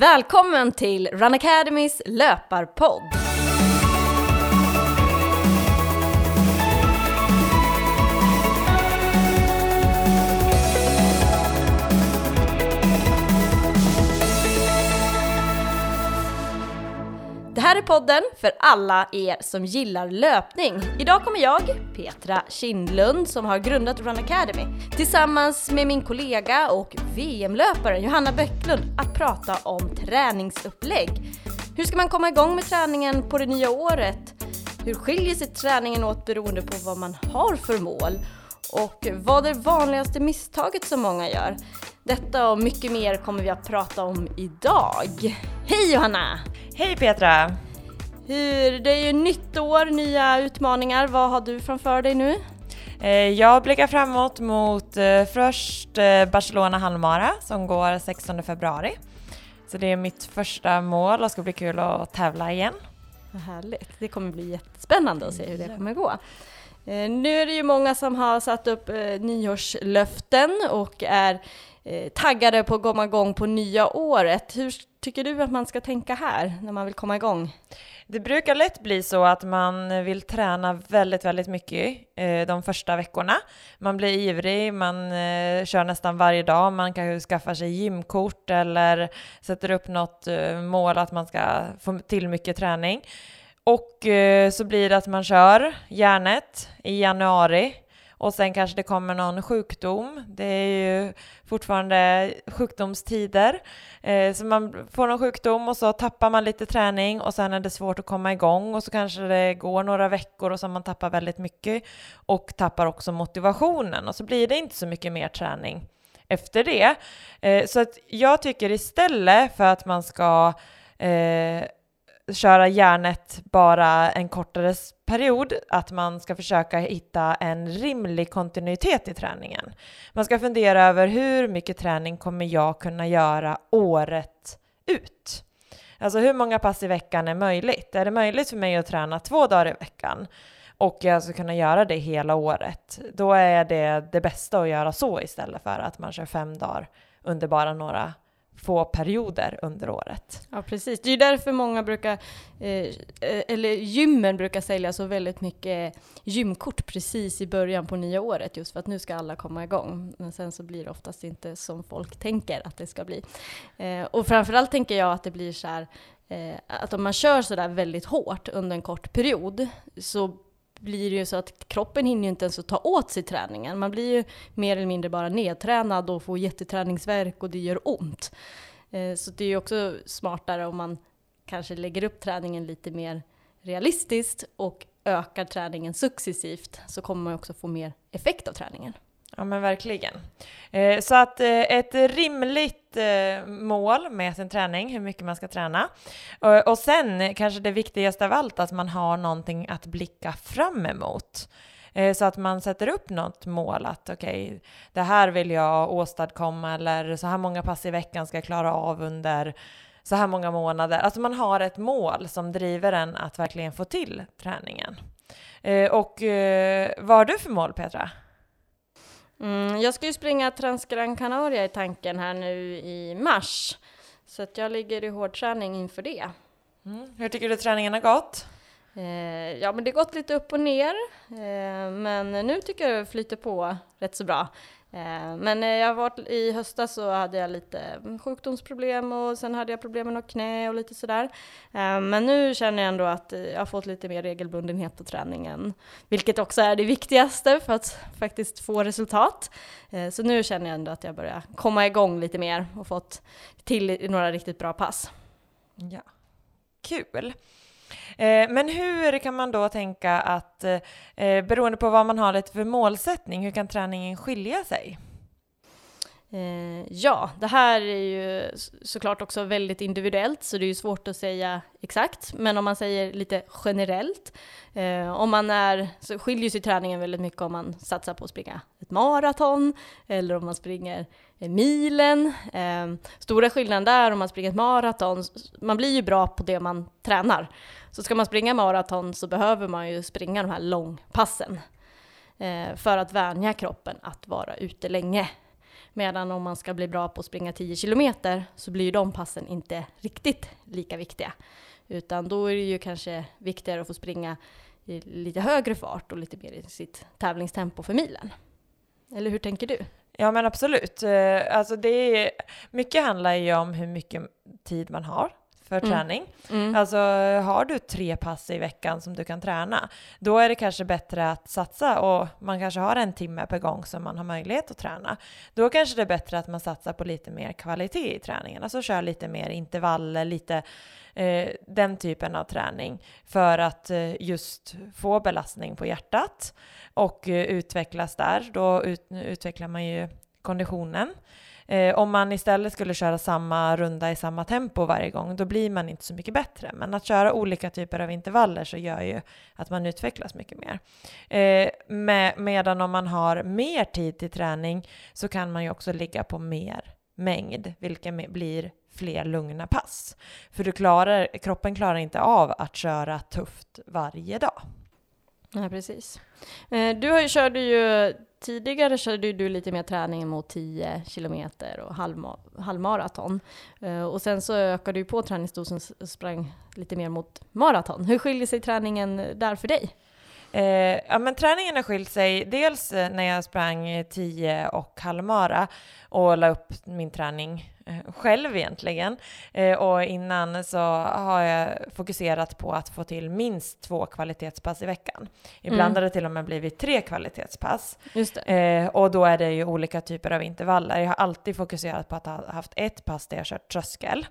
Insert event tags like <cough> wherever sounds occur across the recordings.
Välkommen till Run Academys löparpodd! Det här är podden för alla er som gillar löpning. Idag kommer jag, Petra Kindlund, som har grundat Run Academy, tillsammans med min kollega och VM-löparen Johanna Böcklund att prata om träningsupplägg. Hur ska man komma igång med träningen på det nya året? Hur skiljer sig träningen åt beroende på vad man har för mål? Och vad är det vanligaste misstaget som många gör? Detta och mycket mer kommer vi att prata om idag. Hej Johanna! Hej Petra! Hur, det är ju nytt år, nya utmaningar. Vad har du framför dig nu? Eh, jag blickar framåt mot eh, först eh, Barcelona halvmara som går 16 februari. Så det är mitt första mål och ska bli kul att tävla igen. Vad härligt. Det kommer bli jättespännande att se hur det kommer gå. Eh, nu är det ju många som har satt upp eh, nyårslöften och är eh, taggade på att komma igång på nya året. Hur tycker du att man ska tänka här när man vill komma igång? Det brukar lätt bli så att man vill träna väldigt, väldigt mycket de första veckorna. Man blir ivrig, man kör nästan varje dag, man kanske skaffar sig gymkort eller sätter upp något mål att man ska få till mycket träning. Och eh, så blir det att man kör järnet i januari och sen kanske det kommer någon sjukdom. Det är ju fortfarande sjukdomstider. Eh, så man får någon sjukdom och så tappar man lite träning och sen är det svårt att komma igång och så kanske det går några veckor och så man tappar väldigt mycket och tappar också motivationen och så blir det inte så mycket mer träning efter det. Eh, så att jag tycker istället för att man ska eh, köra järnet bara en kortare period, att man ska försöka hitta en rimlig kontinuitet i träningen. Man ska fundera över hur mycket träning kommer jag kunna göra året ut? Alltså hur många pass i veckan är möjligt? Är det möjligt för mig att träna två dagar i veckan och jag ska kunna göra det hela året, då är det det bästa att göra så istället för att man kör fem dagar under bara några få perioder under året. Ja, precis. Det är ju därför många brukar, eh, eh, eller gymmen brukar sälja så väldigt mycket gymkort precis i början på nya året, just för att nu ska alla komma igång. Men sen så blir det oftast inte som folk tänker att det ska bli. Eh, och framförallt tänker jag att det blir så här, eh, att om man kör sådär väldigt hårt under en kort period, så blir det ju så att kroppen hinner ju inte ens att ta åt sig träningen. Man blir ju mer eller mindre bara nedtränad och får jätteträningsverk och det gör ont. Eh, så det är ju också smartare om man kanske lägger upp träningen lite mer realistiskt och ökar träningen successivt så kommer man också få mer effekt av träningen. Ja men verkligen. Eh, så att eh, ett rimligt eh, mål med sin träning, hur mycket man ska träna. Eh, och sen kanske det viktigaste av allt, att man har någonting att blicka fram emot. Eh, så att man sätter upp något mål att okej, okay, det här vill jag åstadkomma eller så här många pass i veckan ska jag klara av under så här många månader. Alltså man har ett mål som driver en att verkligen få till träningen. Eh, och vad har du för mål Petra? Mm, jag ska ju springa Transgran Canaria i tanken här nu i mars. Så att jag ligger i hårdträning inför det. Mm. Hur tycker du träningen har gått? Eh, ja, men det har gått lite upp och ner. Eh, men nu tycker jag det flyter på rätt så bra. Eh, men eh, jag var, i höstas så hade jag lite mm, sjukdomsproblem och sen hade jag problem med något knä och lite sådär. Eh, men nu känner jag ändå att jag har fått lite mer regelbundenhet på träningen, vilket också är det viktigaste för att faktiskt få resultat. Så nu känner jag ändå att jag börjar komma igång lite mer och fått till några riktigt bra pass. Ja, kul! Eh, men hur kan man då tänka att, eh, eh, beroende på vad man har lite för målsättning, hur kan träningen skilja sig? Ja, det här är ju såklart också väldigt individuellt, så det är ju svårt att säga exakt. Men om man säger lite generellt, om man är, så skiljer sig träningen väldigt mycket om man satsar på att springa ett maraton, eller om man springer milen. stora skillnaden där om man springer ett maraton, man blir ju bra på det man tränar. Så ska man springa maraton så behöver man ju springa de här långpassen eh, för att vänja kroppen att vara ute länge. Medan om man ska bli bra på att springa 10 kilometer så blir ju de passen inte riktigt lika viktiga. Utan då är det ju kanske viktigare att få springa i lite högre fart och lite mer i sitt tävlingstempo för milen. Eller hur tänker du? Ja men absolut. Eh, alltså det är, mycket handlar ju om hur mycket tid man har för Mm. träning. Mm. Alltså har du tre pass i veckan som du kan träna, då är det kanske bättre att satsa och man kanske har en timme per gång som man har möjlighet att träna. Då kanske det är bättre att man satsar på lite mer kvalitet i träningen, alltså kör lite mer intervaller, lite eh, den typen av träning för att eh, just få belastning på hjärtat och eh, utvecklas där. Då ut, utvecklar man ju konditionen. Eh, om man istället skulle köra samma runda i samma tempo varje gång, då blir man inte så mycket bättre. Men att köra olika typer av intervaller så gör ju att man utvecklas mycket mer. Eh, med, medan om man har mer tid till träning så kan man ju också ligga på mer mängd, vilket blir fler lugna pass. För du klarar, kroppen klarar inte av att köra tufft varje dag. Nej, precis. Eh, du har ju, körde ju, tidigare körde ju du lite mer träning mot 10 kilometer och halvmaraton. Eh, och sen så ökade du på träningsdosen och sprang lite mer mot maraton. Hur skiljer sig träningen där för dig? Eh, ja, men träningen har skilt sig dels eh, när jag sprang 10 och halvmara och la upp min träning själv egentligen. Eh, och innan så har jag fokuserat på att få till minst två kvalitetspass i veckan. Ibland Mm. har det till och med blivit tre kvalitetspass. Eh, och då är det ju olika typer av intervaller. Jag har alltid fokuserat på att ha haft ett pass där jag kört tröskel.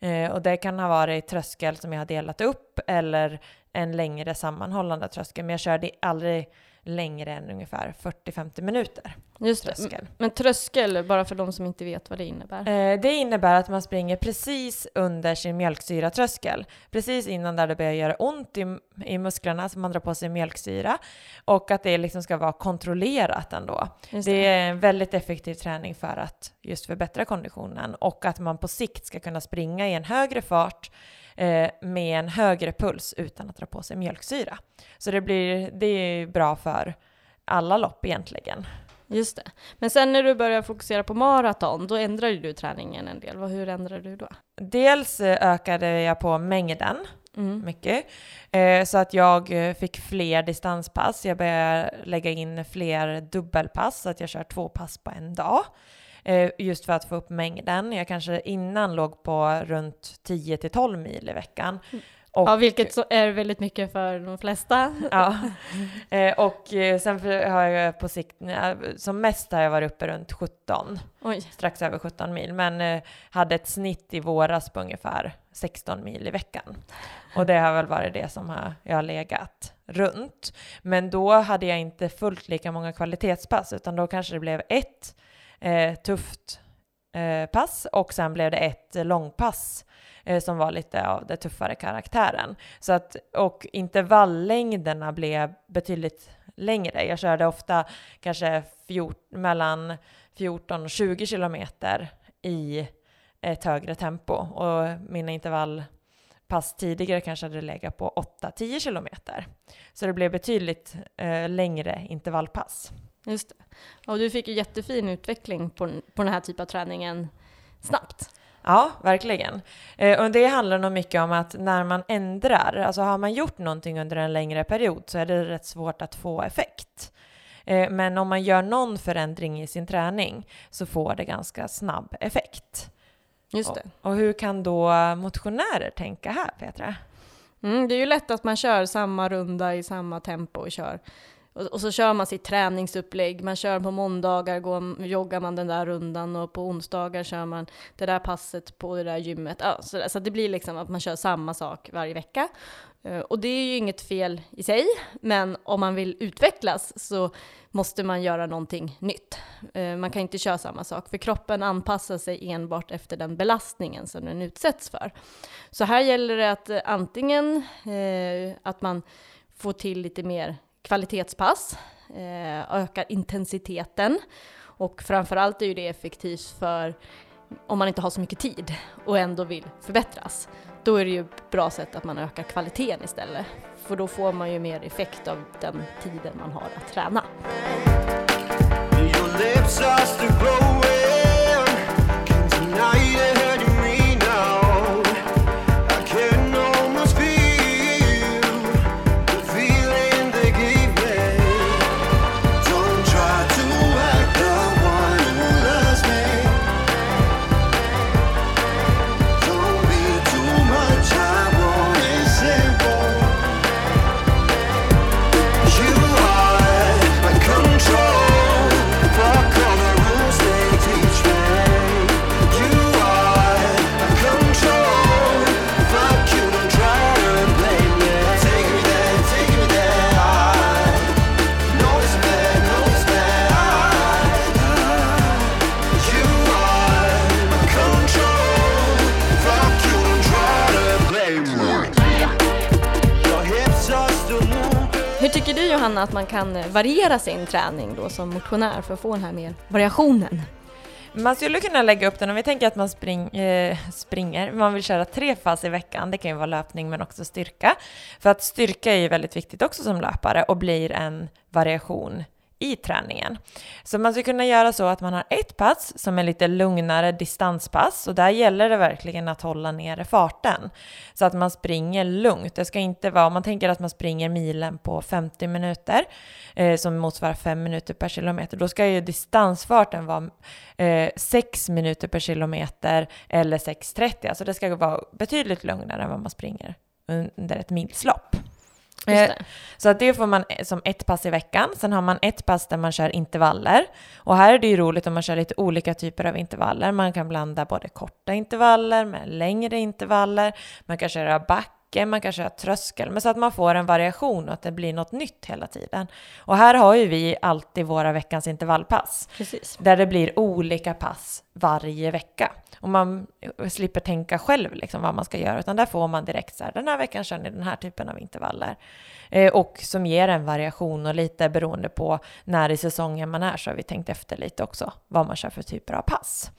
Eh, och det kan ha varit tröskel som jag har delat upp eller en längre sammanhållande tröskel. Men jag körde aldrig längre än ungefär 40-50 minuter Just det. tröskel. Men tröskel, bara för de som inte vet vad det innebär. Eh, det innebär att man springer precis under sin mjölksyratröskel. Precis innan där det börjar göra ont i, i musklerna så man drar på sig mjölksyra. Och att det liksom ska vara kontrollerat ändå. Just Det är en väldigt effektiv träning för att just förbättra konditionen och att man på sikt ska kunna springa i en högre fart eh, med en högre puls utan att dra på sig mjölksyra. Så det, blir, det är bra för alla lopp egentligen. Just det. Men sen när du började fokusera på maraton, då ändrade du träningen en del. Hur ändrade du då? Dels eh, ökade jag på mängden Mm. mycket. Eh, så att jag fick fler distanspass. Jag började lägga in fler dubbelpass, så att jag kör två pass på en dag. Eh, just för att få upp mängden. Jag kanske innan låg på runt 10 till 12 mil i veckan. Och, Ja, vilket så är väldigt mycket för de flesta. Ja. <laughs> Eh, och eh, sen har jag på sikt, som mest har jag varit uppe runt 17 Oj, strax över 17 mil, men eh, hade ett snitt i våras på ungefär 16 mil i veckan. Och det har väl varit det som har, jag har legat runt. Men då hade jag inte fullt lika många kvalitetspass, utan då kanske det blev ett eh, tufft eh, pass och sen blev det ett långpass eh, som var lite av den tuffare karaktären. Så att, och intervalllängderna blev betydligt längre. Jag körde ofta kanske fjort, mellan 14 och 20 kilometer i ett högre tempo och mina intervallpass tidigare kanske hade legat på 8-10 kilometer. Så det blev betydligt eh, längre intervallpass just det. Och du fick ju jättefin utveckling på, på den här typen av träningen snabbt. Ja, verkligen. Eh, och det handlar nog mycket om att när man ändrar, alltså har man gjort någonting under en längre period så är det rätt svårt att få effekt. Eh, men om man gör någon förändring i sin träning så får det ganska snabb effekt. Just det. Och hur kan då motionärer tänka här, Petra? Mm, det är ju lätt att man kör samma runda i samma tempo och kör. Och, och så kör man sitt träningsupplägg. Man kör på måndagar, går, joggar man den där rundan och på onsdagar kör man det där passet på det där gymmet. Ja, så, där. så det blir liksom att man kör samma sak varje vecka. Eh, och det är ju inget fel i sig, men om man vill utvecklas så måste man göra någonting nytt. Eh, man kan inte köra samma sak, för kroppen anpassar sig enbart efter den belastningen som den utsätts för. Så här gäller det att eh, antingen eh, att man får till lite mer kvalitetspass, eh, ökar intensiteten och framförallt är ju det effektivt för om man inte har så mycket tid och ändå vill förbättras. Då är det ju ett bra sätt att man ökar kvaliteten istället. För då får man ju mer effekt av den tiden man har att träna. Att man kan variera sin träning då som motionär för att få den här mer variationen? Man skulle kunna lägga upp den om vi tänker att man spring, eh, springer, man vill köra tre fas i veckan, det kan ju vara löpning men också styrka. För att styrka är ju väldigt viktigt också som löpare och blir en variation i träningen. Så man skulle kunna göra så att man har ett pass som är lite lugnare distanspass och där gäller det verkligen att hålla nere farten så att man springer lugnt. Det ska inte vara, om man tänker att man springer milen på 50 minuter eh, som motsvarar 5 minuter per kilometer, då ska ju distansfarten vara eh, 6 minuter per kilometer eller 6.30. Alltså det ska vara betydligt lugnare än vad man springer under ett milslopp. Eh. Så att det får man som ett pass i veckan. Sen har man ett pass där man kör intervaller. Och här är det ju roligt om man kör lite olika typer av intervaller. Man kan blanda både korta intervaller med längre intervaller. Man kan köra backe, man kan köra tröskel. Men så att man får en variation och att det blir något nytt hela tiden. Och här har ju vi alltid våra veckans intervallpass. Precis. Där det blir olika pass varje vecka. Och man slipper tänka själv liksom vad man ska göra, utan där får man direkt så här, den här veckan kör ni den här typen av intervaller. Eh, och som ger en variation och lite beroende på när i säsongen man är så har vi tänkt efter lite också vad man kör för typer av pass.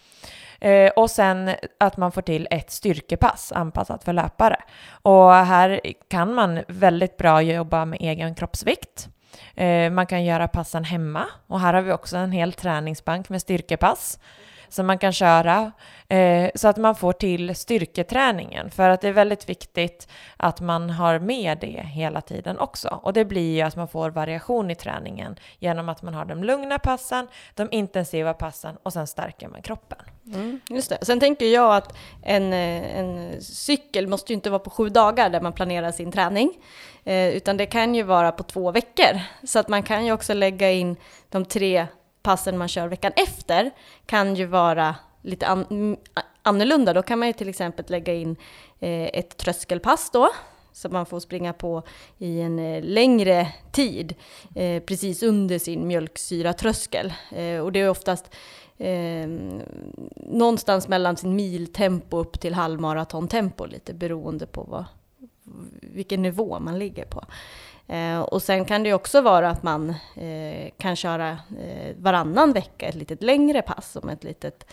Eh, och sen att man får till ett styrkepass anpassat för löpare. Och här kan man väldigt bra jobba med egen kroppsvikt. Eh, man kan göra passen hemma och här har vi också en hel träningsbank med styrkepass som man kan köra eh, så att man får till styrketräningen. För att det är väldigt viktigt att man har med det hela tiden också. Och det blir ju att man får variation i träningen genom att man har de lugna passen, de intensiva passen och sen stärker man kroppen. Mm, just det. Sen tänker jag att en, eh, en cykel måste ju inte vara på sju dagar där man planerar sin träning, eh, utan det kan ju vara på två veckor. Så att man kan ju också lägga in de tre passen man kör veckan efter, kan ju vara lite an, mm, annorlunda. Då kan man ju till exempel lägga in eh, ett tröskelpass då, som man får springa på i en eh, längre tid, eh, precis under sin mjölksyratröskel. Eh, och det är oftast eh, någonstans mellan sin miltempo upp till halvmaratontempo, lite beroende på vad, vilken nivå man ligger på. Eh, och sen kan det ju också vara att man eh, kan köra eh, varannan vecka ett litet längre pass, som ett litet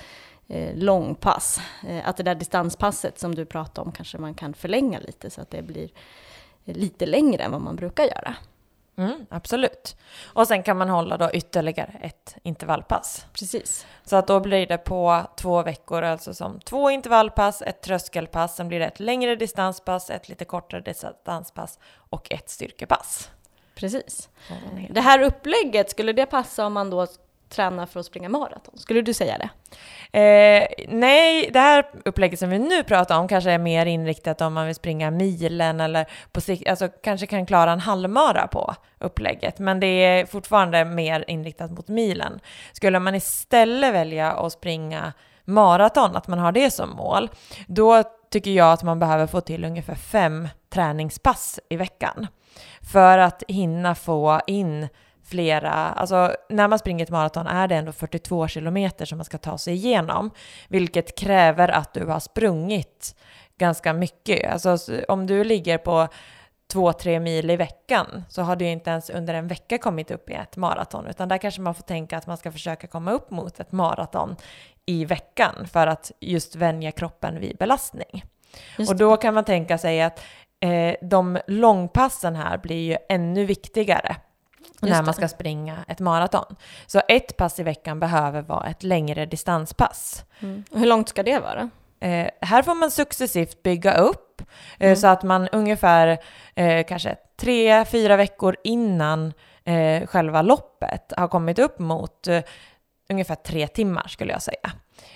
eh, långpass. Eh, att det där distanspasset som du pratade om kanske man kan förlänga lite så att det blir eh, lite längre än vad man brukar göra. Mm, absolut. Och sen kan man hålla då ytterligare ett intervallpass. Precis. Så att då blir det på två veckor, alltså som två intervallpass, ett tröskelpass, sen blir det ett längre distanspass, ett lite kortare distanspass och ett styrkepass. Precis. Det här upplägget, skulle det passa om man då träna för att springa maraton? Skulle du säga det? Eh, nej, det här upplägget som vi nu pratar om kanske är mer inriktat om man vill springa milen eller på sikt, alltså kanske kan klara en halvmara på upplägget, men det är fortfarande mer inriktat mot milen. Skulle man istället välja att springa maraton, att man har det som mål, då tycker jag att man behöver få till ungefär fem träningspass i veckan för att hinna få in flera, alltså när man springer ett maraton är det ändå 42 kilometer som man ska ta sig igenom, vilket kräver att du har sprungit ganska mycket. Alltså om du ligger på två, tre mil i veckan så har du inte ens under en vecka kommit upp i ett maraton, utan där kanske man får tänka att man ska försöka komma upp mot ett maraton i veckan för att just vänja kroppen vid belastning. Och då kan man tänka sig att eh, de långpassen här blir ju ännu viktigare när man ska springa ett maraton. Så ett pass i veckan behöver vara ett längre distanspass. Mm. Hur långt ska det vara? Eh, här får man successivt bygga upp eh, Mm. så att man ungefär eh, kanske tre, fyra veckor innan eh, själva loppet har kommit upp mot eh, ungefär tre timmar skulle jag säga.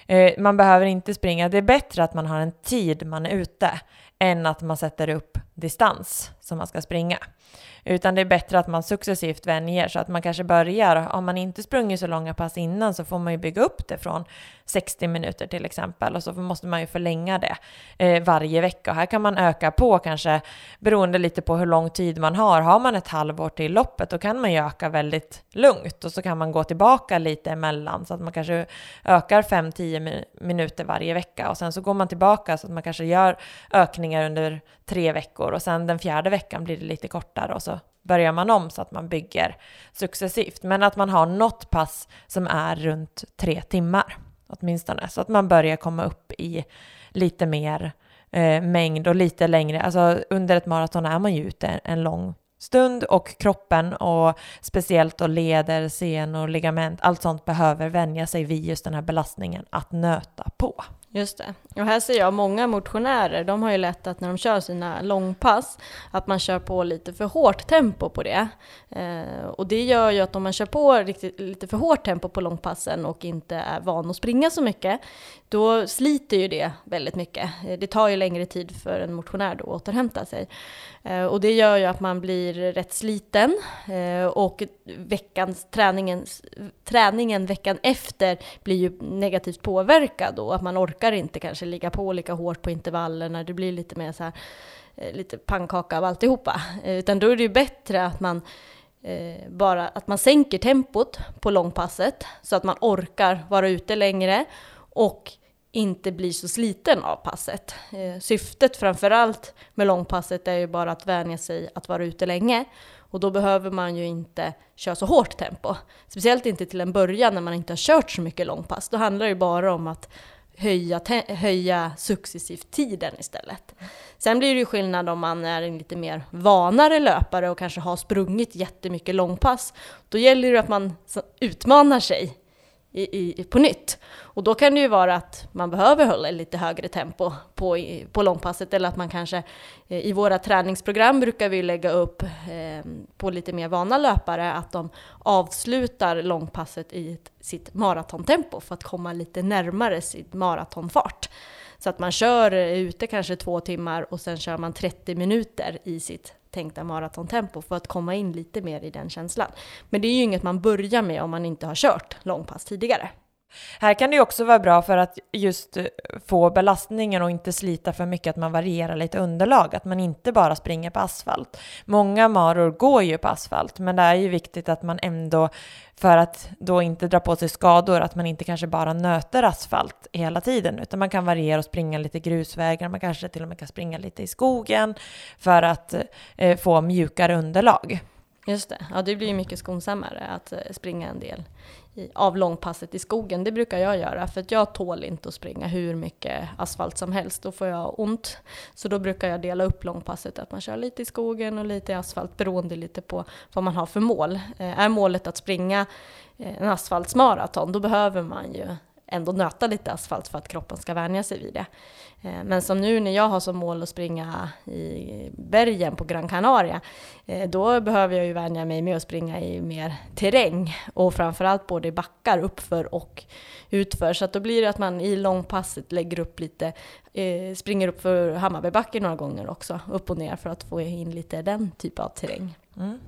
Eh, man behöver inte springa, det är bättre att man har en tid man är ute än att man sätter upp distans som man ska springa. Utan det är bättre att man successivt vänjer så att man kanske börjar, om man inte sprungit så långa pass innan så får man ju bygga upp det från 60 minuter till exempel och så måste man ju förlänga det eh, varje vecka. Och här kan man öka på kanske beroende lite på hur lång tid man har. Har man ett halvår till loppet då kan man ju öka väldigt lugnt och så kan man gå tillbaka lite emellan så att man kanske ökar 5-10 minuter varje vecka och sen så går man tillbaka så att man kanske gör ökningar under tre veckor och sen den fjärde veckan blir det lite kortare och så börjar man om så att man bygger successivt. Men att man har något pass som är runt tre timmar åtminstone så att man börjar komma upp i lite mer eh, mängd och lite längre. Alltså under ett maraton är man ju ute en lång stund och kroppen och speciellt då leder, senor, ligament, allt sånt behöver vänja sig vid just den här belastningen att nöta på. Just det. Och här ser jag många motionärer, de har ju lätt att när de kör sina långpass, att man kör på lite för hårt tempo på det. Eh, och det gör ju att om man kör på riktigt, lite för hårt tempo på långpassen och inte är van att springa så mycket, då sliter ju det väldigt mycket. Det tar ju längre tid för en motionär då att återhämta sig. Eh, och det gör ju att man blir rätt sliten eh, och veckans träningen, träningen veckan efter blir ju negativt påverkad då. Att man orkar inte kanske ligga på lika hårt på intervallerna. Det blir lite mer så här, eh, lite pannkaka av alltihopa. Utan då är det ju bättre att man bara att man sänker tempot på långpasset så att man orkar vara ute längre och inte blir så sliten av passet. Eh, syftet framförallt med långpasset är ju bara att vänja sig att vara ute länge och då behöver man ju inte köra så hårt tempo. Speciellt inte till en början när man inte har kört så mycket långpass. Då handlar det ju bara om att höja, höja successivt tiden istället. Sen blir det ju skillnad om man är en lite mer vanare löpare och kanske har sprungit jättemycket långpass. Då gäller det att man utmanar sig i, i, på nytt. Och då kan det ju vara att man behöver hålla lite högre tempo på, i- på långpasset eller att man kanske eh, i våra träningsprogram brukar vi lägga upp eh, på lite mer vana löpare att de avslutar långpasset i ett, sitt maratontempo för att komma lite närmare sin maratonfart. Så att man kör eh, ute kanske två timmar och sen kör man 30 minuter i sitt tänkta maratontempo för att komma in lite mer i den känslan. Men det är ju inget man börjar med om man inte har kört långpass tidigare. Här kan det ju också vara bra för att just eh, få belastningen och inte slita för mycket, att man varierar lite underlag, att man inte bara springer på asfalt. Många maror går ju på asfalt, men det är ju viktigt att man ändå, för att då inte dra på sig skador, att man inte kanske bara nöter asfalt hela tiden, utan man kan variera och springa lite grusvägar, man kanske till och med kan springa lite i skogen för att eh, få mjukare underlag. Just det, ja det blir ju mycket skonsammare att eh, springa en del av långpasset i skogen. Det brukar jag göra för att jag tål inte att springa hur mycket asfalt som helst. Då får jag ont. Så då brukar jag dela upp långpasset, att man kör lite i skogen och lite i asfalt beroende lite på vad man har för mål. Eh, är målet att springa eh, en asfaltsmaraton, då behöver man ju ändå nöta lite asfalt för att kroppen ska vänja sig vid det. Eh, men som nu när jag har som mål att springa i bergen på Gran Canaria, eh, då behöver jag ju vänja mig med att springa i mer terräng och framförallt både i backar uppför och utför. Så att då blir det att man i långpasset lägger upp lite, eh, springer upp för Hammarbybacken några gånger också, upp och ner för att få in lite den typen av terräng. Mm.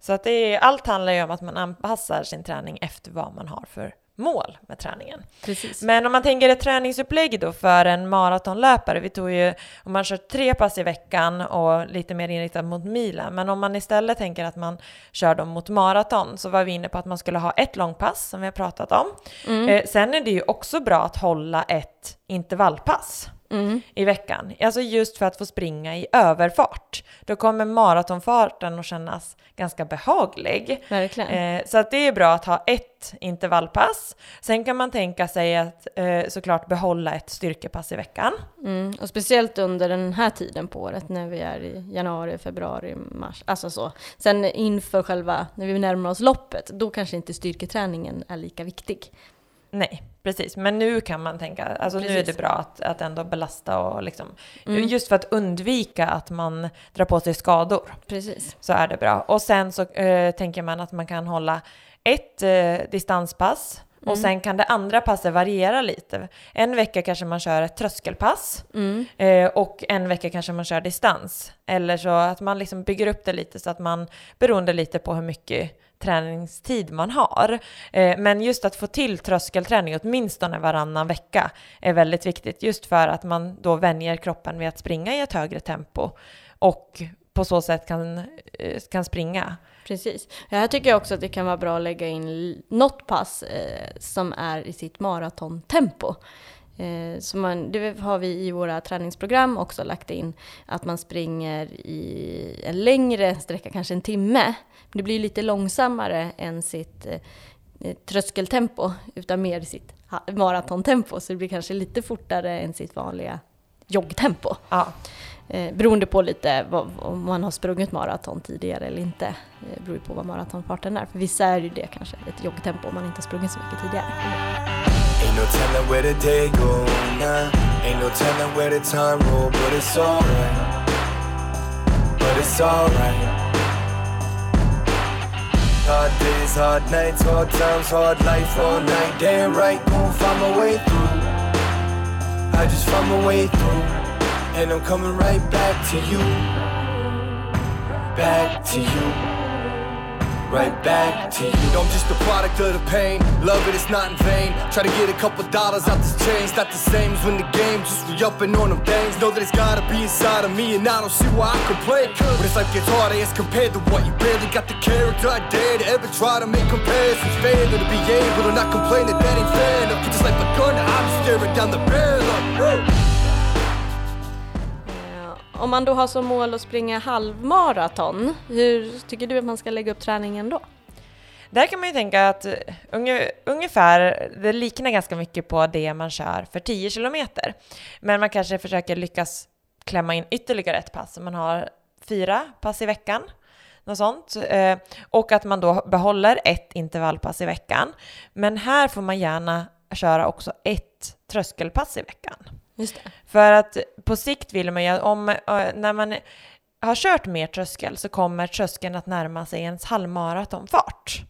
Så att det är, allt handlar ju om att man anpassar sin träning efter vad man har för mål med träningen. Precis. Men om man tänker ett träningsupplägg då för en maratonlöpare, vi tog ju, om man kör tre pass i veckan och lite mer inriktat mot milen, men om man istället tänker att man kör dem mot maraton så var vi inne på att man skulle ha ett långpass som vi har pratat om. Mm. Eh, sen är det ju också bra att hålla ett intervallpass. Mm. i veckan. Alltså just för att få springa i överfart. Då kommer maratonfarten att kännas ganska behaglig. Eh, så att det är bra att ha ett intervallpass. Sen kan man tänka sig att eh, såklart behålla ett styrkepass i veckan. Mm. Och speciellt under den här tiden på året när vi är i januari, februari, mars. Alltså så. Sen inför själva, när vi närmar oss loppet, då kanske inte styrketräningen är lika viktig. Nej, precis. Men nu kan man tänka, alltså nu är Precis. det bra att, att ändå belasta och liksom, Mm. just för att undvika att man drar på sig skador. Precis. så är det bra. Och sen så eh, tänker man att man kan hålla ett eh, distanspass och Mm. sen kan det andra passet variera lite. En vecka kanske man kör ett tröskelpass Mm. eh, och en vecka kanske man kör distans. Eller så att man liksom bygger upp det lite så att man, beroende lite på hur mycket träningstid man har. Eh, men just att få till tröskelträning åtminstone varannan vecka är väldigt viktigt. Just för att man då vänjer kroppen vid att springa i ett högre tempo och på så sätt kan, eh, kan springa. Precis. Här tycker jag också att det kan vara bra att lägga in något pass eh, som är i sitt maratontempo. Eh, så man, det har vi i våra träningsprogram också lagt in, att man springer i en längre sträcka, kanske en timme. Men det blir lite långsammare än sitt eh, eh, tröskeltempo, utan mer sitt maratontempo. Så det blir kanske lite fortare än sitt vanliga joggtempo. Ja, Eh, beroende på lite vad, om man har sprungit maraton tidigare eller inte. Eh, beror ju på vad maratonfarten är. För vissa är ju det kanske ett joggtempo om man inte har sprungit så mycket tidigare. Ain't no telling where the day go, nah. Ain't no telling where the time roll, but it's alright. But it's alright. Hard days, hard nights, hard times, hard life all night. Damn right, gon' find my way through. I just find my way through, and I'm coming right back to you. Back to you. Right back to you. I'm just a product of the pain. Love it, it's not in vain. Try to get a couple dollars out this change. Not the same as when the game just re upping on them things. Know that it's gotta be inside of me, and I don't see why I complain. But it's life gets harder as compared to what you barely got the character I dare to ever try to make comparisons. Failing to be able to not complain that that ain't fair enough. Just like a gun, I'm staring down the barrel. Om man då har som mål att springa halvmaraton, hur tycker du att man ska lägga upp träningen då? Där kan man ju tänka att eh, unge, ungefär, det liknar ganska mycket på det man kör för 10 kilometer. Men man kanske försöker lyckas klämma in ytterligare ett pass. Man har fyra pass i veckan, något sånt. Eh, och att man då behåller ett intervallpass i veckan. Men här får man gärna köra också ett tröskelpass i veckan. Just det. För att på sikt vill man ju, om, när man har kört mer tröskel så kommer tröskeln att närma sig ens halvmaratonfart.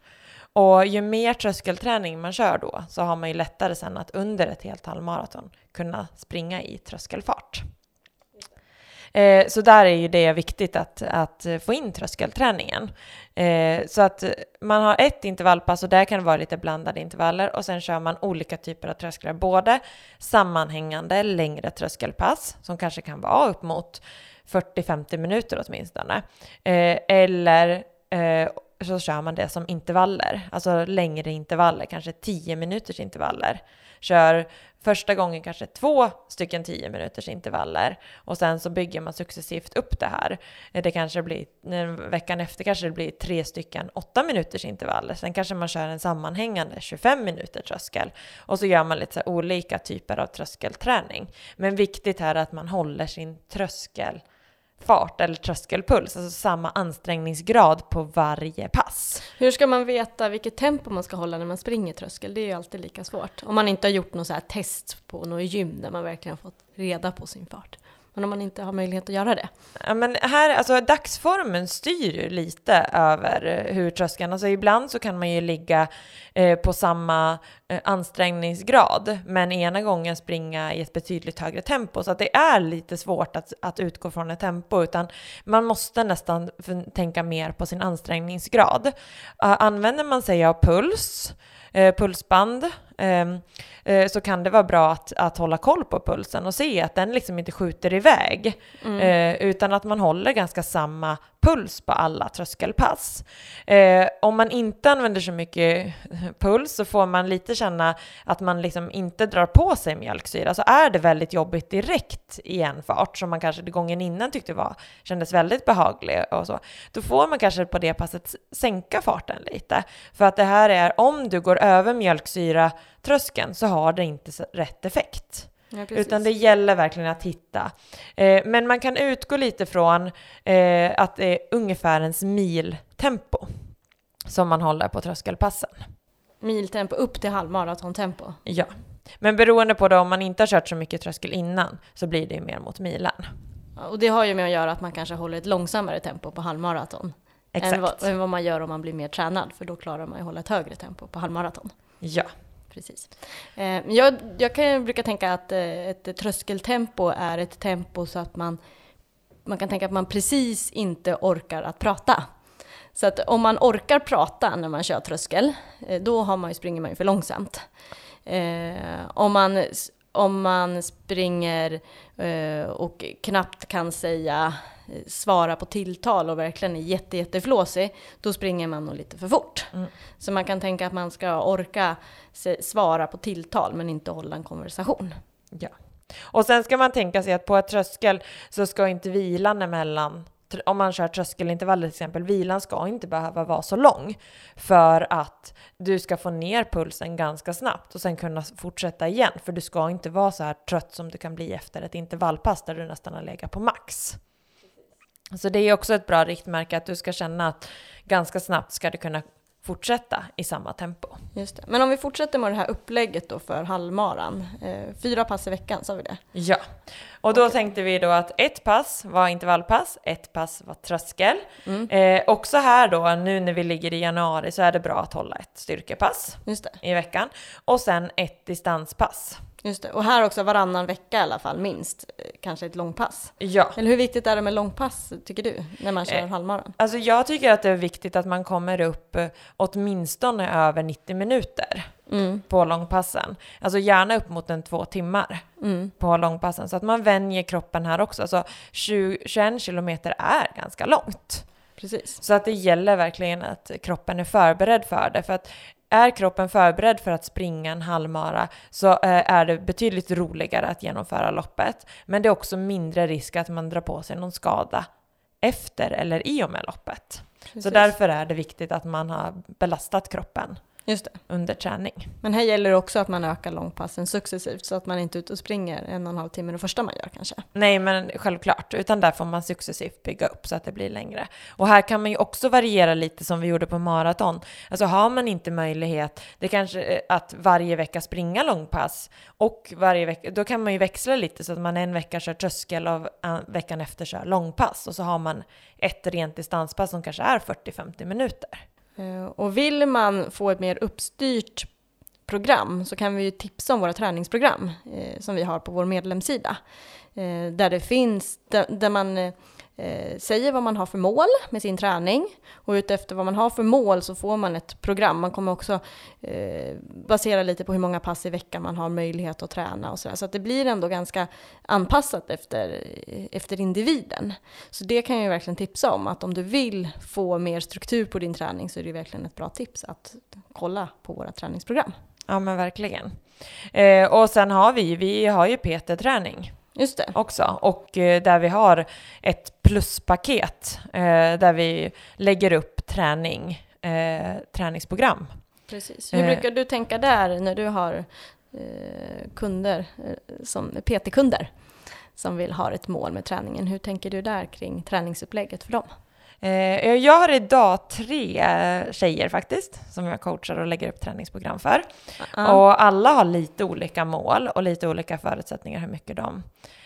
Och ju mer tröskelträning man kör då så har man ju lättare sen att under ett helt halvmaraton kunna springa i tröskelfart. Eh, så där är ju det viktigt att, att få in tröskelträningen. Eh, så att man har ett intervallpass och där kan det vara lite blandade intervaller och sen kör man olika typer av trösklar. Både sammanhängande längre tröskelpass som kanske kan vara upp mot 40-50 minuter åtminstone. Eh, eller eh, så kör man det som intervaller, alltså längre intervaller, kanske 10 minuters intervaller. Kör första gången kanske två stycken 10 minuters intervaller och sen så bygger man successivt upp det här. Det kanske blir, veckan efter kanske det blir tre stycken 8 minuters intervaller. Sen kanske man kör en sammanhängande 25 minuter tröskel och så gör man lite så olika typer av tröskelträning. Men viktigt här är att man håller sin tröskel fart eller tröskelpuls, alltså samma ansträngningsgrad på varje pass. Hur ska man veta vilket tempo man ska hålla när man springer tröskel? Det är ju alltid lika svårt. Om man inte har gjort något så här test på något gym där man verkligen har fått reda på sin fart. Men om man inte har möjlighet att göra det. Ja, men här, alltså dagsformen styr ju lite över eh, hur tröskeln, alltså ibland så kan man ju ligga eh, på samma eh, ansträngningsgrad, men ena gången springa i ett betydligt högre tempo, så att det är lite svårt att, att utgå från ett tempo, utan man måste nästan tänka mer på sin ansträngningsgrad. Uh, använder man sig av puls, eh, pulsband, så kan det vara bra att, att hålla koll på pulsen och se att den liksom inte skjuter iväg. Eh, utan att man håller ganska samma puls på alla tröskelpass. Eh, om man inte använder så mycket puls så får man lite känna att man liksom inte drar på sig mjölksyra. Så är det väldigt jobbigt direkt i en fart som man kanske gången innan tyckte var, kändes väldigt behaglig och så, då får man kanske på det passet sänka farten lite. För att det här är, om du går över mjölksyra tröskeln så har det inte rätt effekt. Ja. Utan det gäller verkligen att hitta. Eh, men man kan utgå lite från eh, att det är ungefär ens miltempo som man håller på tröskelpassen. Miltempo upp till halvmaratontempo. Ja. Men beroende på då om man inte har kört så mycket tröskel innan så blir det ju mer mot milen. Ja, Och det har ju med att göra att man kanske håller ett långsammare tempo på halvmaraton. Exakt. Än vad, än vad man gör om man blir mer tränad, för då klarar man ju att hålla ett högre tempo på halvmaraton. Ja. Precis. Eh, jag, jag kan brukar tänka att eh, ett tröskeltempo är ett tempo så att man, man kan tänka att man precis inte orkar att prata. Så att om man orkar prata när man kör tröskel, eh, då har man ju, springer man ju för långsamt. Eh, om, man, om man springer eh, och knappt kan säga svara på tilltal och verkligen är jätte, jätteflåsig, då springer man nog lite för fort. Mm. Så man kan tänka att man ska orka svara på tilltal men inte hålla en konversation. ja. Och sen ska man tänka sig att på ett tröskel så ska inte vilan emellan om man kör tröskelintervaller till exempel, vilan ska inte behöva vara så lång för att du ska få ner pulsen ganska snabbt och sen kunna fortsätta igen. För du ska inte vara så här trött som du kan bli efter ett intervallpass där du nästan har legat på max. Så det är också ett bra riktmärke att du ska känna att ganska snabbt ska du kunna fortsätta i samma tempo. Just det. Men om vi fortsätter med det här upplägget då för halvmaran. Eh, fyra pass i veckan, sa vi det? Ja, och då tänkte vi då att ett pass var intervallpass, ett pass var tröskel. Mm. Eh, också här då, nu när vi ligger i januari, så är det bra att hålla ett styrkepass i veckan. Och sen ett distanspass. Just det. Och här också varannan vecka i alla fall, minst. Kanske ett långpass. Ja, Eller hur viktigt är det med långpass, tycker du, när man kör Eh, halvmaran? alltså jag tycker att det är viktigt att man kommer upp eh, åtminstone över 90 minuter Mm. på långpassen. Alltså gärna upp mot en två timmar Mm. på långpassen. Så att man vänjer kroppen här också. Alltså 20, 21 kilometer är ganska långt. Precis. Så att det gäller verkligen att kroppen är förberedd för det. För att är kroppen förberedd för att springa en halvmara så eh, är det betydligt roligare att genomföra loppet. Men det är också mindre risk att man drar på sig någon skada efter eller i och med loppet. Precis. Så därför är det viktigt att man har belastat kroppen Just det. under träning. Men här gäller det också att man ökar långpassen successivt så att man inte är ute och springer en och en halv timme det första man gör kanske. Nej, men självklart, utan där får man successivt bygga upp så att det blir längre. Och här kan man ju också variera lite som vi gjorde på maraton. Alltså har man inte möjlighet, det kanske eh, att varje vecka springa långpass och varje vecka, då kan man ju växla lite så att man en vecka kör tröskel och eh, veckan efter kör långpass och så har man ett rent distanspass som kanske är 40-50 minuter. Eh, och vill man få ett mer uppstyrt program så kan vi ju tipsa om våra träningsprogram eh, som vi har på vår medlemssida. Eh, där det finns, där man eh, säger vad man har för mål med sin träning och utefter vad man har för mål så får man ett program. Man kommer också eh, basera lite på hur många pass i veckan man har möjlighet att träna och sådär. Så att det blir ändå ganska anpassat efter, efter individen. Så det kan jag ju verkligen tipsa om, att om du vill få mer struktur på din träning så är det verkligen ett bra tips att kolla på våra träningsprogram. Ja, men verkligen. Eh, och sen har vi, vi har ju PT-träning. Just det. också och eh, där vi har ett pluspaket eh, där vi lägger upp träning, eh, träningsprogram. Precis. Hur brukar du tänka där när du har kunder, som PT-kunder, som vill ha ett mål med träningen? Hur tänker du där kring träningsupplägget för dem? Eh, jag har idag tre tjejer faktiskt som jag coachar och lägger upp träningsprogram för. Ja. Och alla har lite olika mål och lite olika förutsättningar hur mycket de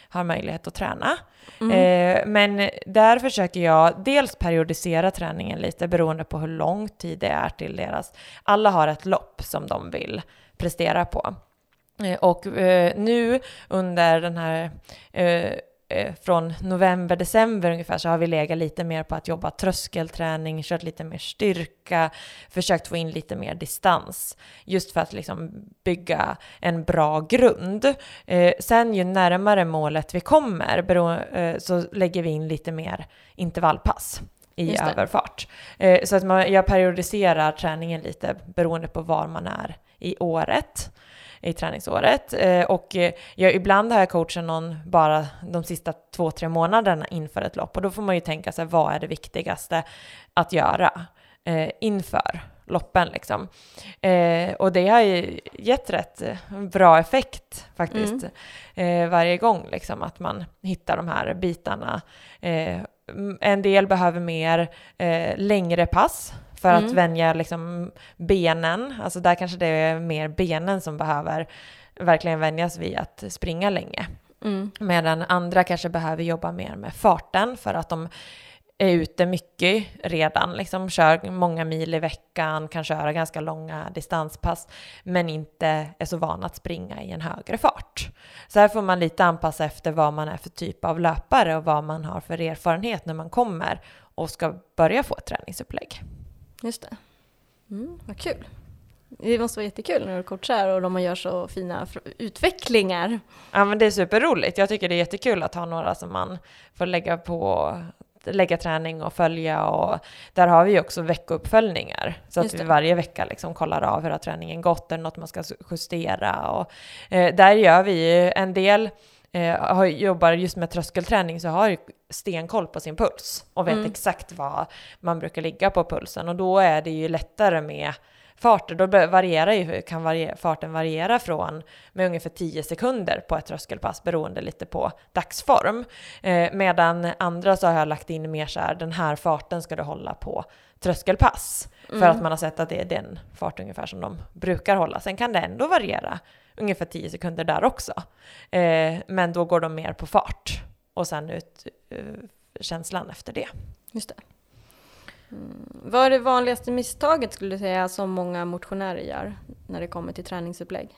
har möjlighet att träna. Mm. Eh, men där försöker jag dels periodisera träningen lite beroende på hur lång tid det är till deras. Alla har ett lopp som de vill prestera på. Eh, och eh, nu under den här eh, från november, december ungefär så har vi legat lite mer på att jobba tröskelträning, kört lite mer styrka, försökt få in lite mer distans. Just för att liksom bygga en bra grund. Eh, sen ju närmare målet vi kommer bero, eh, så lägger vi in lite mer intervallpass. i överfart. Eh, så att man, jag periodiserar träningen lite beroende på var man är i året i träningsåret. Eh, och eh, jag, ibland har jag coachat någon bara de sista två, tre månaderna inför ett lopp och då får man ju tänka sig vad är det viktigaste att göra eh, inför loppen liksom. Eh, och det har ju gett rätt bra effekt faktiskt eh, varje gång liksom att man hittar de här bitarna. Eh, en del behöver mer längre pass för att Mm. vänja liksom benen, alltså där kanske det är mer benen som behöver verkligen vänjas vid att springa länge. Mm. Medan andra kanske behöver jobba mer med farten för att de är ute mycket redan, liksom kör många mil i veckan, kan köra ganska långa distanspass, men inte är så vana att springa i en högre fart. Så här får man lite anpassa efter vad man är för typ av löpare och vad man har för erfarenhet när man kommer och ska börja få ett träningsupplägg. Just det. Mm, vad kul. Det måste vara jättekul när du coachar och de gör så fina utvecklingar. Ja men det är superroligt. Jag tycker det är jättekul att ha några som man får lägga på lägga träning och följa och där har vi också veckouppföljningar så att vi varje vecka liksom kollar av hur har träningen gått, är något man ska justera och eh, där gör vi ju en del eh, har, jobbar just med tröskelträning så har ju stenkoll på sin puls och vet Mm. exakt vad man brukar ligga på pulsen och då är det ju lättare med farter. Då varierar ju, kan varie, farten variera från med ungefär 10 sekunder på ett tröskelpass beroende lite på dagsform. Eh, medan andra så har jag lagt in mer så här, den här farten ska du hålla på tröskelpass. För Mm. att man har sett att det är den fart ungefär som de brukar hålla. Sen kan det ändå variera ungefär 10 sekunder där också. Eh, men då går de mer på fart och sen ut eh, känslan efter det. Just det. Mm. Vad är det vanligaste misstaget skulle du säga som många motionärer gör när det kommer till träningsupplägg?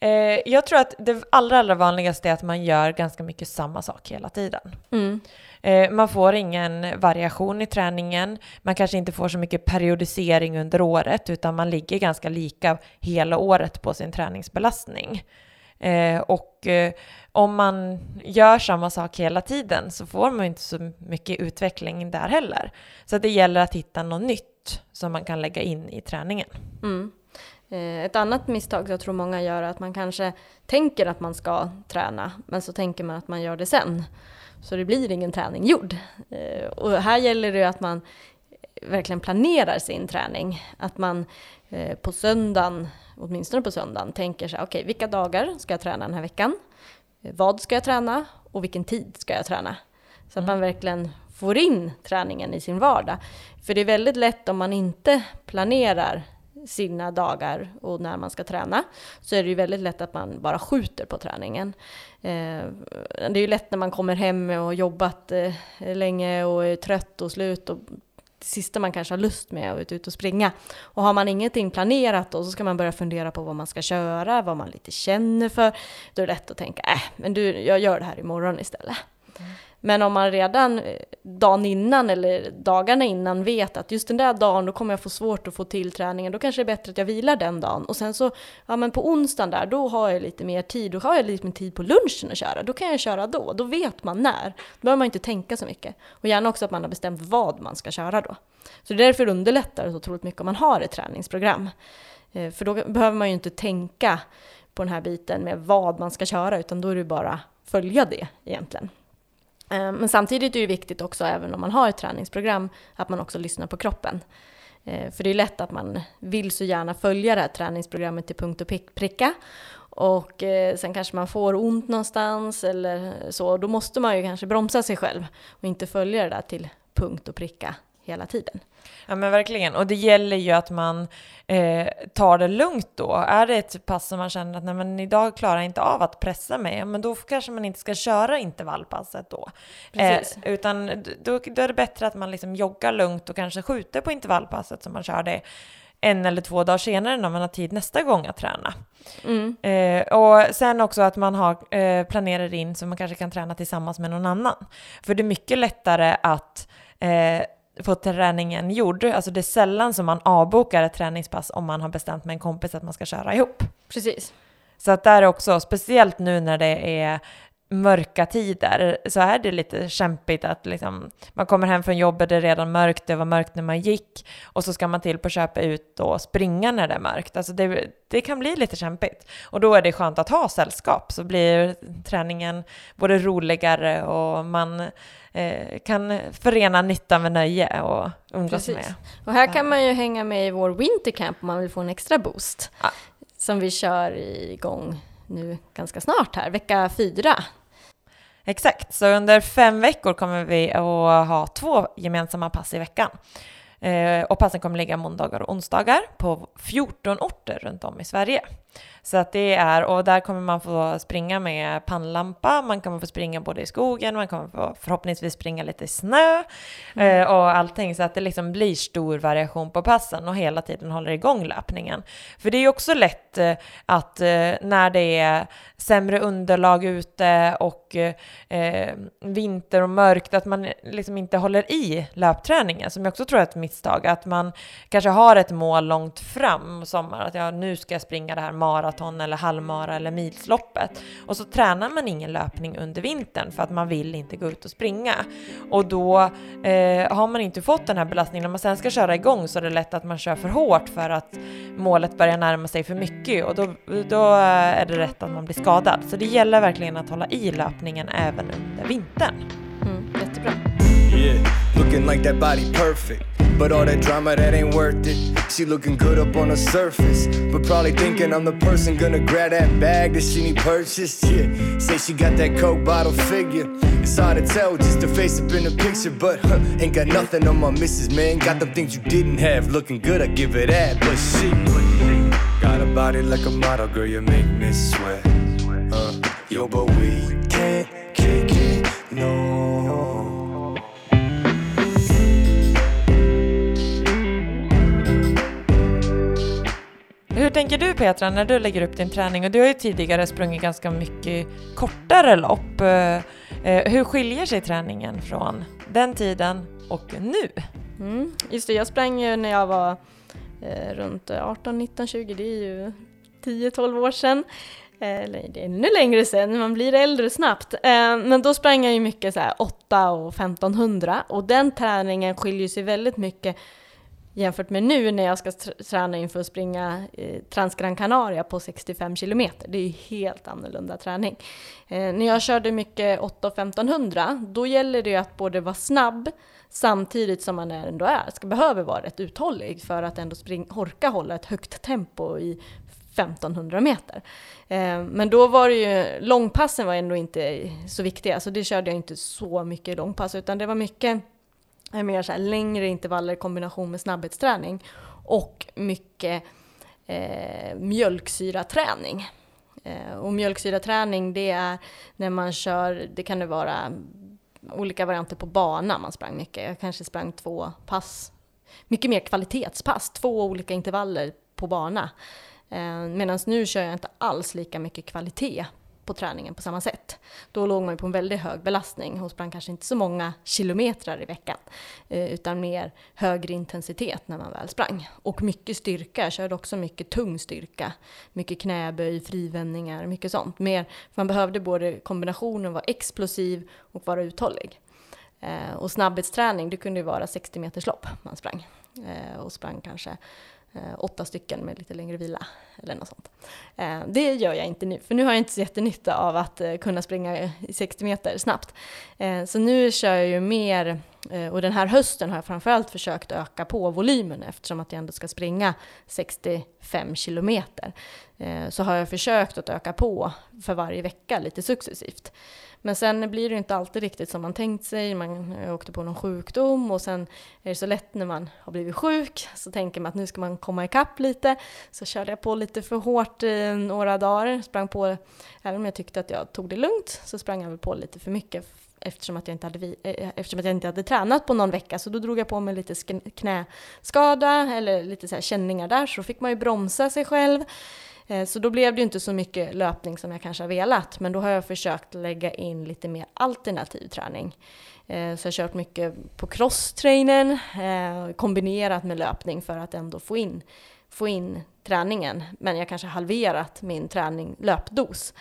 Eh, jag tror att det allra, allra vanligaste är att man gör ganska mycket samma sak hela tiden. Mm. Eh, man får ingen variation i träningen, man kanske inte får så mycket periodisering under året, utan man ligger ganska lika hela året på sin träningsbelastning. Eh, och eh, om man gör samma sak hela tiden så får man inte så mycket utveckling där heller. Så det gäller att hitta något nytt som man kan lägga in i träningen. Mm. Ett annat misstag jag tror många gör är att man kanske tänker att man ska träna, men så tänker man att man gör det sen. Så det blir ingen träning gjord. Eh, Och här gäller det att man verkligen planerar sin träning. Att man eh, på söndagen, åtminstone på söndagen, tänker sig okej, vilka dagar ska jag träna den här veckan? Eh, Vad ska jag träna och vilken tid ska jag träna? Så att man verkligen får in träningen i sin vardag. För det är väldigt lätt om man inte planerar sina dagar och när man ska träna så är det ju väldigt lätt att man bara skjuter på träningen. Eh, det är ju lätt när man kommer hem och har jobbat eh, länge och är trött och slut och det sista man kanske har lust med är att ut och springa. Och har man ingenting planerat då så ska man börja fundera på vad man ska köra, vad man lite känner för. Då är det lätt att tänka, äh, men du, jag gör det här imorgon istället. Mm. Men om man redan eh, dagen innan eller dagarna innan vet att just den där dagen då kommer jag få svårt att få till träningen, då kanske det är bättre att jag vilar den dagen. Och sen så, ja men på onsdagen där, då har jag lite mer tid, då har jag lite mer tid på lunchen att köra. Då kan jag köra då, då vet man när. Då behöver man inte tänka så mycket. Och gärna också att man har bestämt vad man ska köra då. Så det är därför det underlättar så otroligt mycket om man har ett träningsprogram. Eh, för då behöver man ju inte tänka på den här biten med vad man ska köra, utan då är det bara följa det egentligen. Eh, men samtidigt är det viktigt också, även om man har ett träningsprogram, att man också lyssnar på kroppen. Eh, för det är lätt att man vill så gärna följa det här träningsprogrammet till punkt och pricka. Och eh, sen kanske man får ont någonstans eller så. Då måste man ju kanske bromsa sig själv och inte följa det där till punkt och pricka hela tiden. Ja men verkligen, och det gäller ju att man eh, tar det lugnt då. Är det ett pass som man känner att nej men idag klarar jag inte av att pressa mig, men då kanske man inte ska köra intervallpasset då. Eh, utan då, då är det bättre att man liksom joggar lugnt och kanske skjuter på intervallpasset som man kör det en eller två dagar senare när man har tid nästa gång att träna. Mm. Eh, och sen också att man har, eh, planerar in så man kanske kan träna tillsammans med någon annan. För det är mycket lättare att eh, få träningen gjord. Alltså det är sällan som man avbokar ett träningspass om man har bestämt med en kompis att man ska köra ihop. Precis. Så att där också, speciellt nu när det är mörka tider så är det lite kämpigt att liksom, man kommer hem från jobbet, det är redan mörkt, det var mörkt när man gick och så ska man till på köpa ut och springa när det är mörkt. Alltså det, det kan bli lite kämpigt och då är det skönt att ha sällskap så blir träningen både roligare och man eh, kan förena nytta med nöje och umgås Precis. med. Och här kan man ju hänga med i vår wintercamp om man vill få en extra boost. Ja. Som vi kör igång nu ganska snart här, vecka fyra. Exakt, så under fem veckor kommer vi att ha två gemensamma pass i veckan. Eh, och passen kommer ligga måndagar och onsdagar på 14 orter runt om i Sverige. Så att det är, och där kommer man få springa med pannlampa, man kommer få springa både i skogen, man kommer få förhoppningsvis springa lite i snö eh, och allting. Så att det liksom blir stor variation på passen och hela tiden håller igång löpningen. För det är ju också lätt eh, att eh, när det är sämre underlag ute och eh, vinter och mörkt, att man liksom inte håller i löpträningen, som jag också tror är ett misstag. Att man kanske har ett mål långt fram, sommar, att ja, nu ska jag springa det här maraton eller halvmara eller milsloppet. Och så tränar man ingen löpning under vintern för att man vill inte gå ut och springa. Och då eh, har man inte fått den här belastningen. När man sen ska köra igång så är det lätt att man kör för hårt för att målet börjar närma sig för mycket och då, då är det rätt att man blir skadad. Så det gäller verkligen att hålla i löpningen även under vintern. Mm, jättebra. Yeah, looking like that body perfect. But all that drama that ain't worth it. She looking good up on the surface. But probably thinking I'm the person gonna grab that bag that she need purchased. Yeah, say she got that Coke bottle figure. It's hard to tell just the face up in the picture. But huh, ain't got nothing on my missus, man. Got them things you didn't have. Looking good, I give it that. But she got a body like a model, girl, you make me sweat. Uh, yo, but we can't kick it, no. Tänker du Petra när du lägger upp din träning? Och du har ju tidigare sprungit ganska mycket kortare lopp. Eh, eh, hur skiljer sig träningen från den tiden och nu? Mm. Just det, jag sprang ju när jag var eh, runt 18, 19, 20, det är ju 10-12 år sedan. Eh, Eller det är ännu längre sedan, man blir äldre snabbt. Eh, Men då sprang jag ju mycket så här 8 och 1500 och den träningen skiljer sig väldigt mycket jämfört med nu när jag ska träna inför att springa eh, Transgran Canaria på 65 kilometer. Det är ju helt annorlunda träning. Eh, när jag körde mycket 8 och 1500, då gäller det ju att både vara snabb samtidigt som man ändå är, ska behöver vara rätt uthållig för att ändå spring, orka hålla ett högt tempo i 1500 meter. Eh, men då var det ju, långpassen var ändå inte så viktiga, så det körde jag inte så mycket långpass, utan det var mycket är mer så här längre intervaller i kombination med snabbhetsträning och mycket eh, mjölksyraträning. Eh, och mjölksyraträning det är när man kör, det kan det vara olika varianter på bana man sprang mycket. Jag kanske sprang två pass, mycket mer kvalitetspass, två olika intervaller på bana. Eh, Medan nu kör jag inte alls lika mycket kvalitet på träningen på samma sätt. Då låg man ju på en väldigt hög belastning och sprang kanske inte så många kilometrar i veckan. Eh, utan mer högre intensitet när man väl sprang. Och mycket styrka, jag körde också mycket tung styrka. Mycket knäböj, frivändningar, mycket sånt. Mer, för man behövde både kombinationen vara explosiv och vara uthållig. Eh, och snabbhetsträning, det kunde ju vara 60 meters lopp man sprang. Eh, och sprang kanske Eh, åtta stycken med lite längre vila eller något sånt. Eh, Det gör jag inte nu, för nu har jag inte så jättenytta av att eh, kunna springa 60 meter snabbt. Eh, Så nu kör jag ju mer, Eh, och den här hösten har jag framförallt försökt öka på volymen eftersom att jag ändå ska springa 65 kilometer. Eh, så har jag försökt att öka på för varje vecka lite successivt. Men sen blir det inte alltid riktigt som man tänkt sig. Man åkte på någon sjukdom och sen är det så lätt när man har blivit sjuk så tänker man att nu ska man komma ikapp lite. Så körde jag på lite för hårt i några dagar. Sprang på, även om jag tyckte att jag tog det lugnt, så sprang jag väl på lite för mycket eftersom att jag inte hade, vi- eh, eh, eftersom att jag inte hade tränat på någon vecka. Så då drog jag på mig lite knäskada eller lite så här känningar där. Så då fick man ju bromsa sig själv. Eh, så då blev det ju inte så mycket löpning som jag kanske har velat. Men då har jag försökt lägga in lite mer alternativ träning. Så jag har kört mycket på crosstrainern kombinerat med löpning för att ändå få in, få in träningen. Men jag kanske har halverat min träning, löpdos.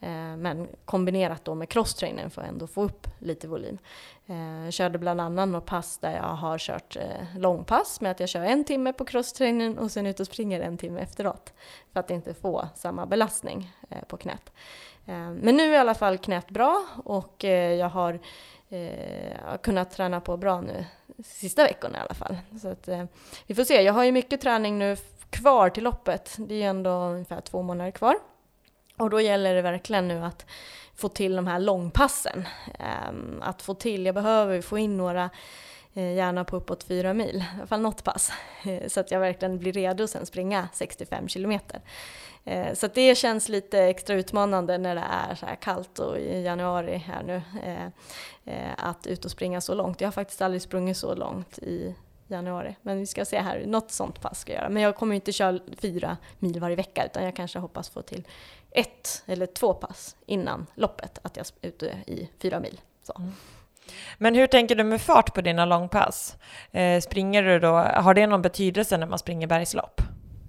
Eh, men kombinerat då med crosstrainern för att ändå få upp lite volym. Jag körde bland annat något pass där jag har kört eh, långpass med att jag kör en timme på crosstrainern och sen ut och springer en timme efteråt. För att inte få samma belastning på knät. Men nu är i alla fall knät bra och jag har kunnat träna på bra nu sista veckorna i alla fall. Så att, vi får se, jag har ju mycket träning nu kvar till loppet. Det är ju ändå ungefär två månader kvar. Och då gäller det verkligen nu att få till de här långpassen. Ehm, att få till, jag behöver få in några, eh, gärna på uppåt fyra mil, i alla fall något pass. Eh, så att jag verkligen blir redo och sen springa 65 kilometer. Eh, så att det känns lite extra utmanande när det är så här kallt och i januari här nu. Att ut och springa så långt. Jag har faktiskt aldrig sprungit så långt i januari. Men vi ska se här, något sånt pass ska jag göra. Men jag kommer inte köra fyra mil varje vecka utan jag kanske hoppas få till ett eller två pass innan loppet. Att jag är ute i fyra mil. Så. Men hur tänker du med fart på dina långpass? Eh, springer du då, har det någon betydelse när man springer bergslopp?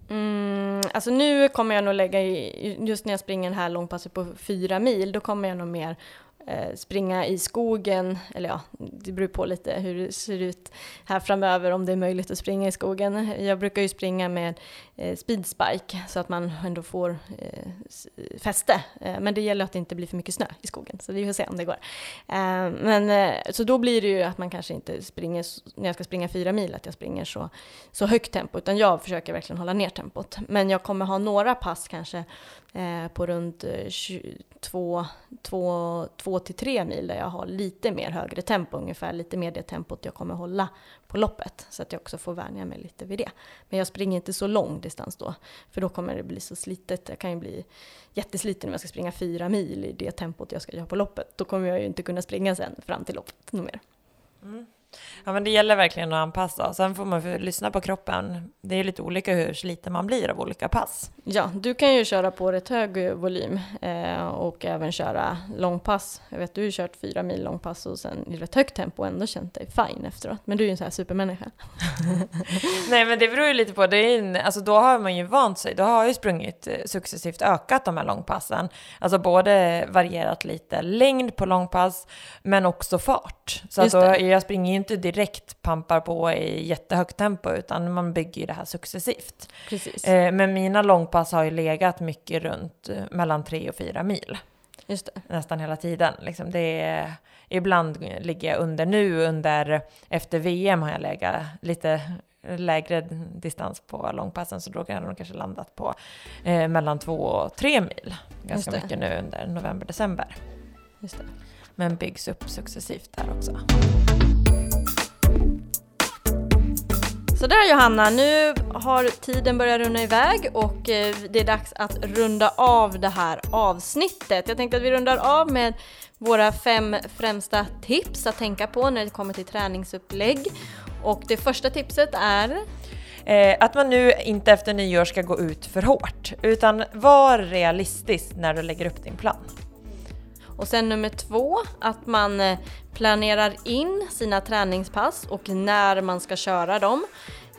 Mm, alltså nu kommer jag nog lägga i, just när jag springer den här långpasset på fyra mil, då kommer jag nog mer Eh, springa i skogen, eller ja, det beror på lite hur det ser ut här framöver, om det är möjligt att springa i skogen. Jag brukar ju springa med eh, speedspike så att man ändå får eh, fäste. Men det gäller att det inte blir för mycket snö i skogen, så vi får se om det går. Men, så då blir det ju att man kanske inte springer, när jag ska springa fyra mil, att jag springer så, så högt tempo, utan jag försöker verkligen hålla ner tempot. Men jag kommer ha några pass kanske på runt 2-2 till 3 mil där jag har lite mer högre tempo, ungefär lite mer det tempot jag kommer hålla på loppet. Så att jag också får vänja mig lite vid det. Men jag springer inte så lång distans då, för då kommer det bli så slitet. Jag kan ju bli jättesliten om jag ska springa fyra mil i det tempot jag ska göra på loppet. Då kommer jag ju inte kunna springa sen fram till loppet något mer. Mm. Ja, men det gäller verkligen att anpassa. Sen får man lyssna på kroppen. Det är lite olika hur sliten man blir av olika pass. Ja, du kan ju köra på rätt hög volym eh, och även köra långpass. Jag vet, du har ju kört fyra mil långpass och sen i rätt högt tempo och ändå känt dig fine efteråt. Men du är ju en sån här supermänniska. <laughs> Nej, men det beror ju lite på. Det är en, alltså, då har man ju vant sig. Då har jag ju sprungit eh, successivt ökat de här långpassen. Alltså både varierat lite längd på långpass, men också fart. Så att det. jag springer inte direkt pampar på i jättehögt tempo, utan man bygger ju det här successivt. Precis. Eh, men mina långpass har ju legat mycket runt eh, mellan tre och fyra mil. Just det. nästan hela tiden. Liksom det är, ibland ligger jag under nu, under, efter VM har jag legat lite lägre distans på långpassen, så då kan nog kanske landat på eh, mellan två och tre mil. Ganska mycket nu under november, december. Just det. Men byggs upp successivt där också. Sådär Johanna, nu har tiden börjat runna iväg och eh, det är dags att runda av det här avsnittet. Jag tänkte att vi rundar av med våra fem främsta tips att tänka på när det kommer till träningsupplägg. Och det första tipset är eh, att man nu inte efter nyår ska gå ut för hårt, utan var realistisk när du lägger upp din plan. Och sen nummer två, att man eh, planerar in sina träningspass och när man ska köra dem.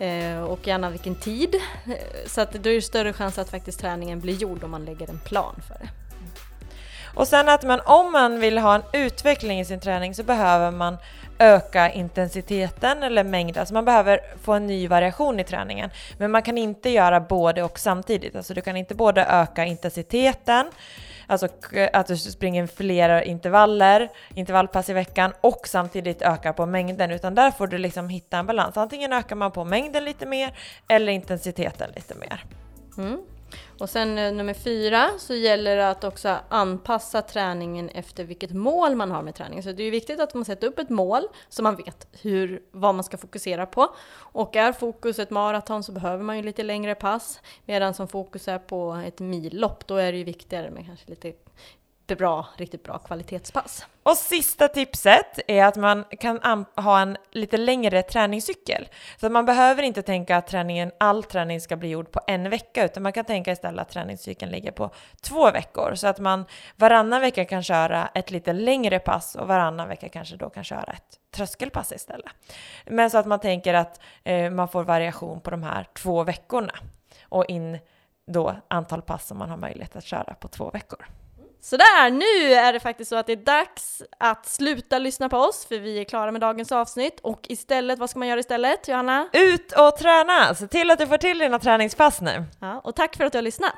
Eh, och gärna vilken tid. Eh, så att då är det större chans att faktiskt träningen blir gjord om man lägger en plan för det. Och sen att man, om man vill ha en utveckling i sin träning så behöver man öka intensiteten eller mängden, alltså man behöver få en ny variation i träningen. Men man kan inte göra både och samtidigt, alltså du kan inte både öka intensiteten, alltså att du springer flera intervaller, intervallpass i veckan och samtidigt ökar på mängden, utan där får du liksom hitta en balans. Antingen ökar man på mängden lite mer eller intensiteten lite mer. Mm. Och sen eh, nummer fyra så gäller det att också anpassa träningen efter vilket mål man har med träningen. Så det är viktigt att man sätter upp ett mål så man vet hur, vad man ska fokusera på. Och är fokus ett maraton så behöver man ju lite längre pass. Medan som fokus är på ett millopp då är det ju viktigare med kanske lite bra, riktigt bra kvalitetspass. Och sista tipset är att man kan ha en lite längre träningscykel. Så att man behöver inte tänka att träningen, all träning ska bli gjord på en vecka, utan man kan tänka istället att träningscykeln ligger på två veckor. Så att man varannan vecka kan köra ett lite längre pass och varannan vecka kanske då kan köra ett tröskelpass istället. Men så att man tänker att eh, man får variation på de här två veckorna och in då antal pass som man har möjlighet att köra på två veckor. Sådär, nu är det faktiskt så att det är dags att sluta lyssna på oss för vi är klara med dagens avsnitt och istället, vad ska man göra istället Johanna? Ut och träna! Se till att du får till dina träningspass nu. Ja, och tack för att du har lyssnat!